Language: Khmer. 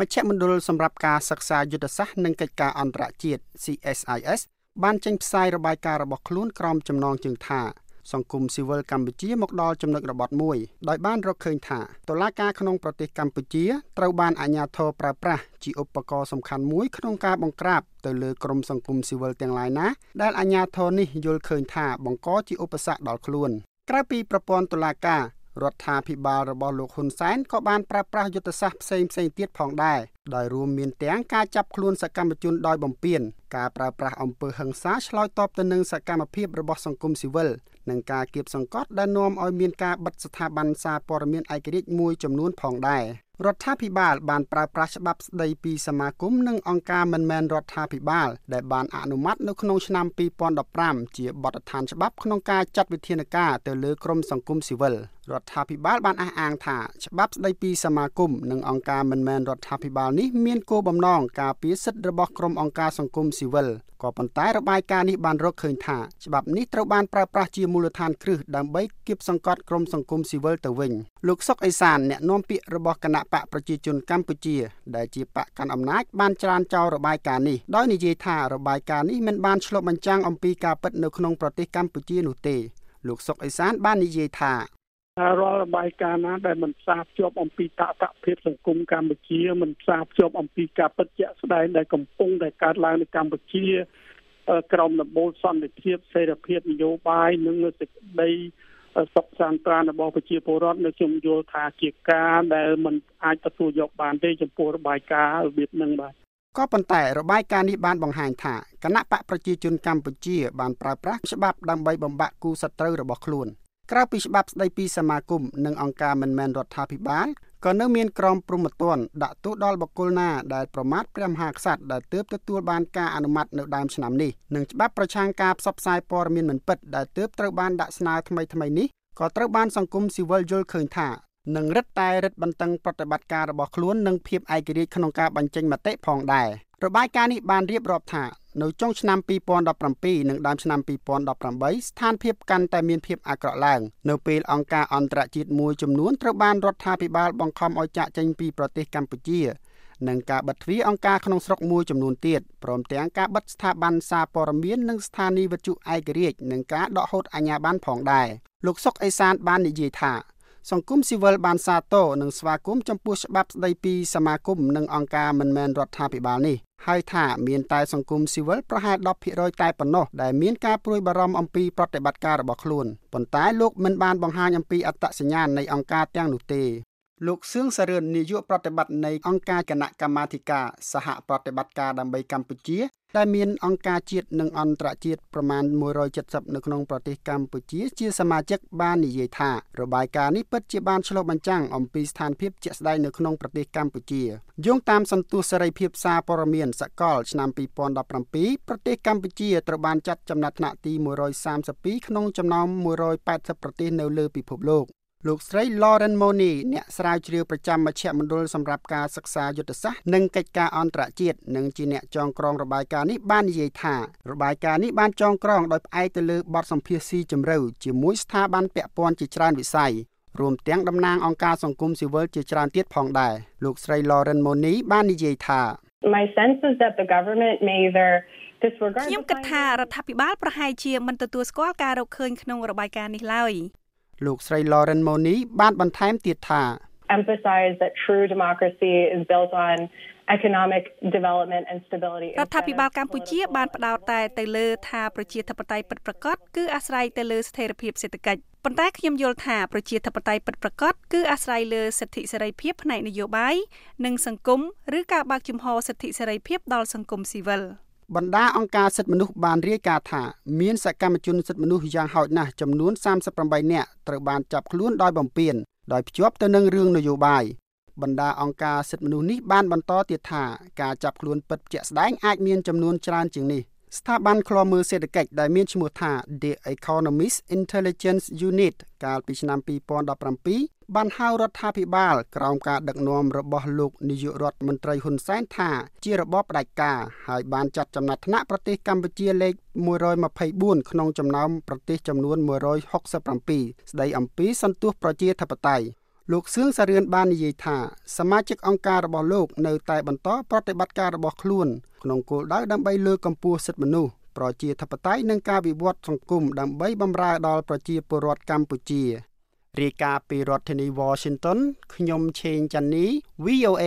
មជ្ឈមណ្ឌលសម្រាប់ការសិក្សាយុទ្ធសាស្ត្រនិងកិច្ចការអន្តរជាតិ CSIS បានចេញផ្សាយរបាយការណ៍របស់ខ្លួនក្រោមចំណងជើងថាសង្គមស៊ីវិលកម្ពុជាមកដល់ចំណុចរបត់មួយដោយបានរកឃើញថាតុលាការក្នុងប្រទេសកម្ពុជាត្រូវបានអាជ្ញាធរប្រើប្រាស់ជាឧបករណ៍សំខាន់មួយក្នុងការបង្ក្រាបទៅលើក្រុមសង្គមស៊ីវិលទាំងឡាយណាដែលអាជ្ញាធរនេះយល់ឃើញថាបង្កជាឧបសគ្គដល់ខ្លួនក្រៅពីប្រព័ន្ធតុលាការ រដ្ឋាភិបាលរបស់លោកហ៊ុនសែនក៏បានប្រើប្រាស់យុទ្ធសាស្ត្រផ្សេងផ្សេងទៀតផងដែរដោយរួមមានទាំងការចាប់ខ្លួនសកម្មជនដោយបំពានការប្រើប្រាស់អំពើហិង្សាឆ្លើយតបទៅនឹងសកម្មភាពរបស់សង្គមស៊ីវិលនិងការគៀបសង្កត់ដែលនាំឲ្យមានការបិទស្ថាប័នសារព័ត៌មានឯករាជ្យមួយចំនួនផងដែររដ្ឋាភិបាលបានប្រើប្រាស់ច្បាប់ស្តីពីសមាគមនិងអង្គការមិនមែនរដ្ឋាភិបាល ដែលបានអនុម័តនៅក្នុងឆ្នាំ2015ជាបទដ្ឋានច្បាប់ក្នុងការចាត់វិធានការទៅលើក្រមសង្គមស៊ីវិលរដ្ឋាភិបាលបានអះអាងថាច្បាប់ស្តីពីសមាគមនិងអង្គការមិនមែនរដ្ឋាភិបាលនេះមានគោលបំណងការពារសិទ្ធិរបស់ក្រុមអង្គការសង្គមស៊ីវិលក៏ប៉ុន្តែរបាយការណ៍នេះបានរកឃើញថាច្បាប់នេះត្រូវបានប្រើប្រាស់ជាមូលដ្ឋានគ្រឹះដើម្បីគៀបសង្កត់ក្រុមសង្គមស៊ីវិលទៅវិញលោកសុកអេសានអ្នកនាំពាក្យរបស់គណៈបកប្រជាជនកម្ពុជា ដែលជាបកកាន់អំណាចបានច្រានចោលរបាយការណ៍នេះដោយនិយាយថារបាយការណ៍នេះមិនបានឆ្លុះបញ្ចាំងអំពីការពិតនៅក្នុងប្រទេសកម្ពុជានោះទេលោកសុកអេសានបាននិយាយថា រាល់របាយការណ៍ណាដែលមិនផ្សារភ្ជាប់អំពីតតភាពសង្គមកម្ពុជាមិនផ្សារភ្ជាប់អំពីការពិតជាក់ស្ដែងដែលកំពុងតែកើតឡើងនៅកម្ពុជាក្រមដំបូលសន្តិភាពសេរីភាពនយោបាយនិងសេចក្តីសុខសាន្តត្រានរបស់ប្រជាពលរដ្ឋនៅខ្ញុំយល់ថាជាការដែលមិនអាចទទួលយកបានទេចំពោះរបាយការណ៍របៀបហ្នឹងបាទក៏ប៉ុន្តែរបាយការណ៍នេះបានបង្ហាញថាគណៈបកប្រជាជនកម្ពុជាបានប្រើប្រាស់ច្បាប់ដើម្បីបំបាក់គូសត្រូវរបស់ខ្លួន ក្រៅពីច្បាប់ស្តីពីសមាគមនិងអង្គការមិនមែនរដ្ឋាភិបាលក៏នៅមានក្រមព្រហ្មទណ្ឌដាក់ទោសដល់បុគ្គលណាដែលប្រមាថព្រះមហាក្សត្រដែលទើបទទួលបានការអនុម័តនៅដើមឆ្នាំនេះនិងច្បាប់ប្រឆាំងការផ្សព្វផ្សាយព័ត៌មានមិនពិតដែលទើបត្រូវបានដាក់ស្នើថ្មីថ្មីនេះក៏ត្រូវបានសង្គមស៊ីវិលយល់ឃើញថានឹងរឹតតែរឹតបន្តឹងប្រតិបត្តិការរបស់ខ្លួននិងភាពឯករាជ្យក្នុងការបញ្ចេញមតិផងដែររបាយការណ៍នេះបានរៀបរាប់ថា នៅចុងឆ្នាំ2017និងដើមឆ្នាំ2018ស្ថានភាពកាន់តែមានភាពអាក្រក់ឡើងនៅពេលអង្គការអន្តរជាតិមួយចំនួនត្រូវបានរដ្ឋាភិបាលបង្ខំឲ្យចាកចេញពីប្រទេសកម្ពុជានិងការបិទទ្វារអង្គការក្នុងស្រុកមួយចំនួនទៀតព្រមទាំងការបិទស្ថាប័នសារព័ត៌មាននិងស្ថានីយវិទ្យុឯករាជ្យនិងការដកហូតអាជ្ញាប័ណ្ណផងដែរលោកសុកអេសានបាននិយាយថាសង្គមស៊ីវិលបានសាទរនិងស្វាគមន៍ចំពោះច្បាប់ស្តីពីសមាគមនិងអង្គការមិនមែនរដ្ឋាភិបាលនេះ ហើយថាមានតែសង្គមស៊ីវិលប្រហែល10%តែប៉ុណ្ណោះដែលមានការព្រួយបារម្ភអំពីប្រតិបត្តិការរបស់ខ្លួនប៉ុន្តែលោកមិនបានបង្ហាញអំពីអត្តសញ្ញាណនៃអង្គការទាំងនោះទេ លោកសឿងសារឿននាយកប្រតិបត្តិនៃអង្គការគណៈកម្មាធិការសហប្រតិបត្តិការដើម្បីកម្ពុជា ដែលមានអង្គការជាតិនិងអន្តរជាតិប្រមាណ170នៅក្នុងប្រទេសកម្ពុជា ជាសមាជិកបាននិយាយថារបាយការណ៍នេះពិតជាបានឆ្លុះបញ្ចាំងអំពីស្ថានភាពជាក់ស្ដែងនៅក្នុងប្រទេសកម្ពុជាយោងតាមសន្ទុះសេរីភាពសារព័ត៌មានសកលឆ្នាំ2017ប្រទេសកម្ពុជាត្រូវបានចាត់ចំណាត់ថ្នាក់ទី132ក្នុងចំណោម180ប្រទេសនៅលើពិភពលោក លោកស្រី Lauren Moni អ្នកស្រាវជ្រាវប្រចាំមជ្ឈមណ្ឌលសម្រាប់ការសិក្សាយុទ្ធសាស្ត្រនិងកិច្ចការអន្តរជាតិនិងជាអ្នកចងក្រងរបាយការណ៍នេះបាននិយាយថារបាយការណ៍នេះបានចងក្រងដោយផ្អែកទៅលើបទសម្ភាសន៍ស៊ីជម្រៅជាមួយស្ថាប័នពាក់ព័ន្ធជាច្រើនវិស័យរួមទាំងតំណាងអង្គការសង្គមស៊ីវិលជាច្រើនទៀតផងដែរលោកស្រី Lauren Moni បាននិយាយថា My sense is that the government may either ខ្ញុំគិតថារដ្ឋាភិបាលប្រហែលជាមិនទទួលស្គាល់ការរកឃើញក្នុងរបាយការណ៍នេះឡើយ លោកស្រី Lauren Moni បានបន្ថែមទៀតថា emphasize that true democracy is built on economic development and stability រដ្ឋាភិបាលកម្ពុជាបានផ្ដោតតែទៅលើថាប្រជាធិបតេយ្យពិតប្រាកដគឺអាស្រ័យទៅលើស្ថិរភាពសេដ្ឋកិច្ចប៉ុន្តែខ្ញុំយល់ថាប្រជាធិបតេយ្យពិតប្រាកដគឺអាស្រ័យលើសិទ្ធិសេរីភាពផ្នែកនយោបាយនិងសង្គមឬការបើកចំហសិទ្ធិសេរីភាពដល់សង្គមស៊ីវិល។ បណ្ដាអង្គការសិទ្ធិមនុស្សបានរាយការណ៍ថាមានសកម្មជនសិទ្ធិមនុស្សយ៉ាងហោចណាស់ចំនួន38នាក់ត្រូវបានចាប់ខ្លួនដោយបំពានដោយភ្ជាប់ទៅនឹងរឿងនយោបាយបណ្ដាអង្គការសិទ្ធិមនុស្សនេះបានបន្តទៀតថាការចាប់ខ្លួនពិតជាក់ស្ដែងអាចមានចំនួនច្រើនជាងនេះស្ថាប័នឃ្លាំមើលសេដ្ឋកិច្ចដែលមានឈ្មោះថា The Economist Intelligence Unit កាលពីឆ្នាំ2017 បានហៅរដ្ឋាភិបាលក្រោមការដឹកនាំរបស់លោកនាយករដ្ឋមន្ត្រីហ៊ុនសែនថាជារបបផ្ដាច់ការហើយបានចាត់ចំណាត់ថ្នាក់ប្រទេសកម្ពុជាលេខ124ក្នុងចំណោមប្រទេសចំនួន167ស្ដីអំពីសន្ទុះប្រជាធិបតេយ្យលោកសឿងសារឿនបាននិយាយថាសមាជិកអង្គការរបស់លោកនៅតែបន្តប្រតិបត្តិការរបស់ខ្លួនក្នុងគោលដៅដើម្បីលើកកម្ពស់សិទ្ធិមនុស្សប្រជាធិបតេយ្យនិងការវិវត្តសង្គមដើម្បីបម្រើដល់ប្រជាពលរដ្ឋកម្ពុជា រាយការណ៍ពីរដ្ឋធានី Washington ខ្ញុំឆេងចាន់នី VOA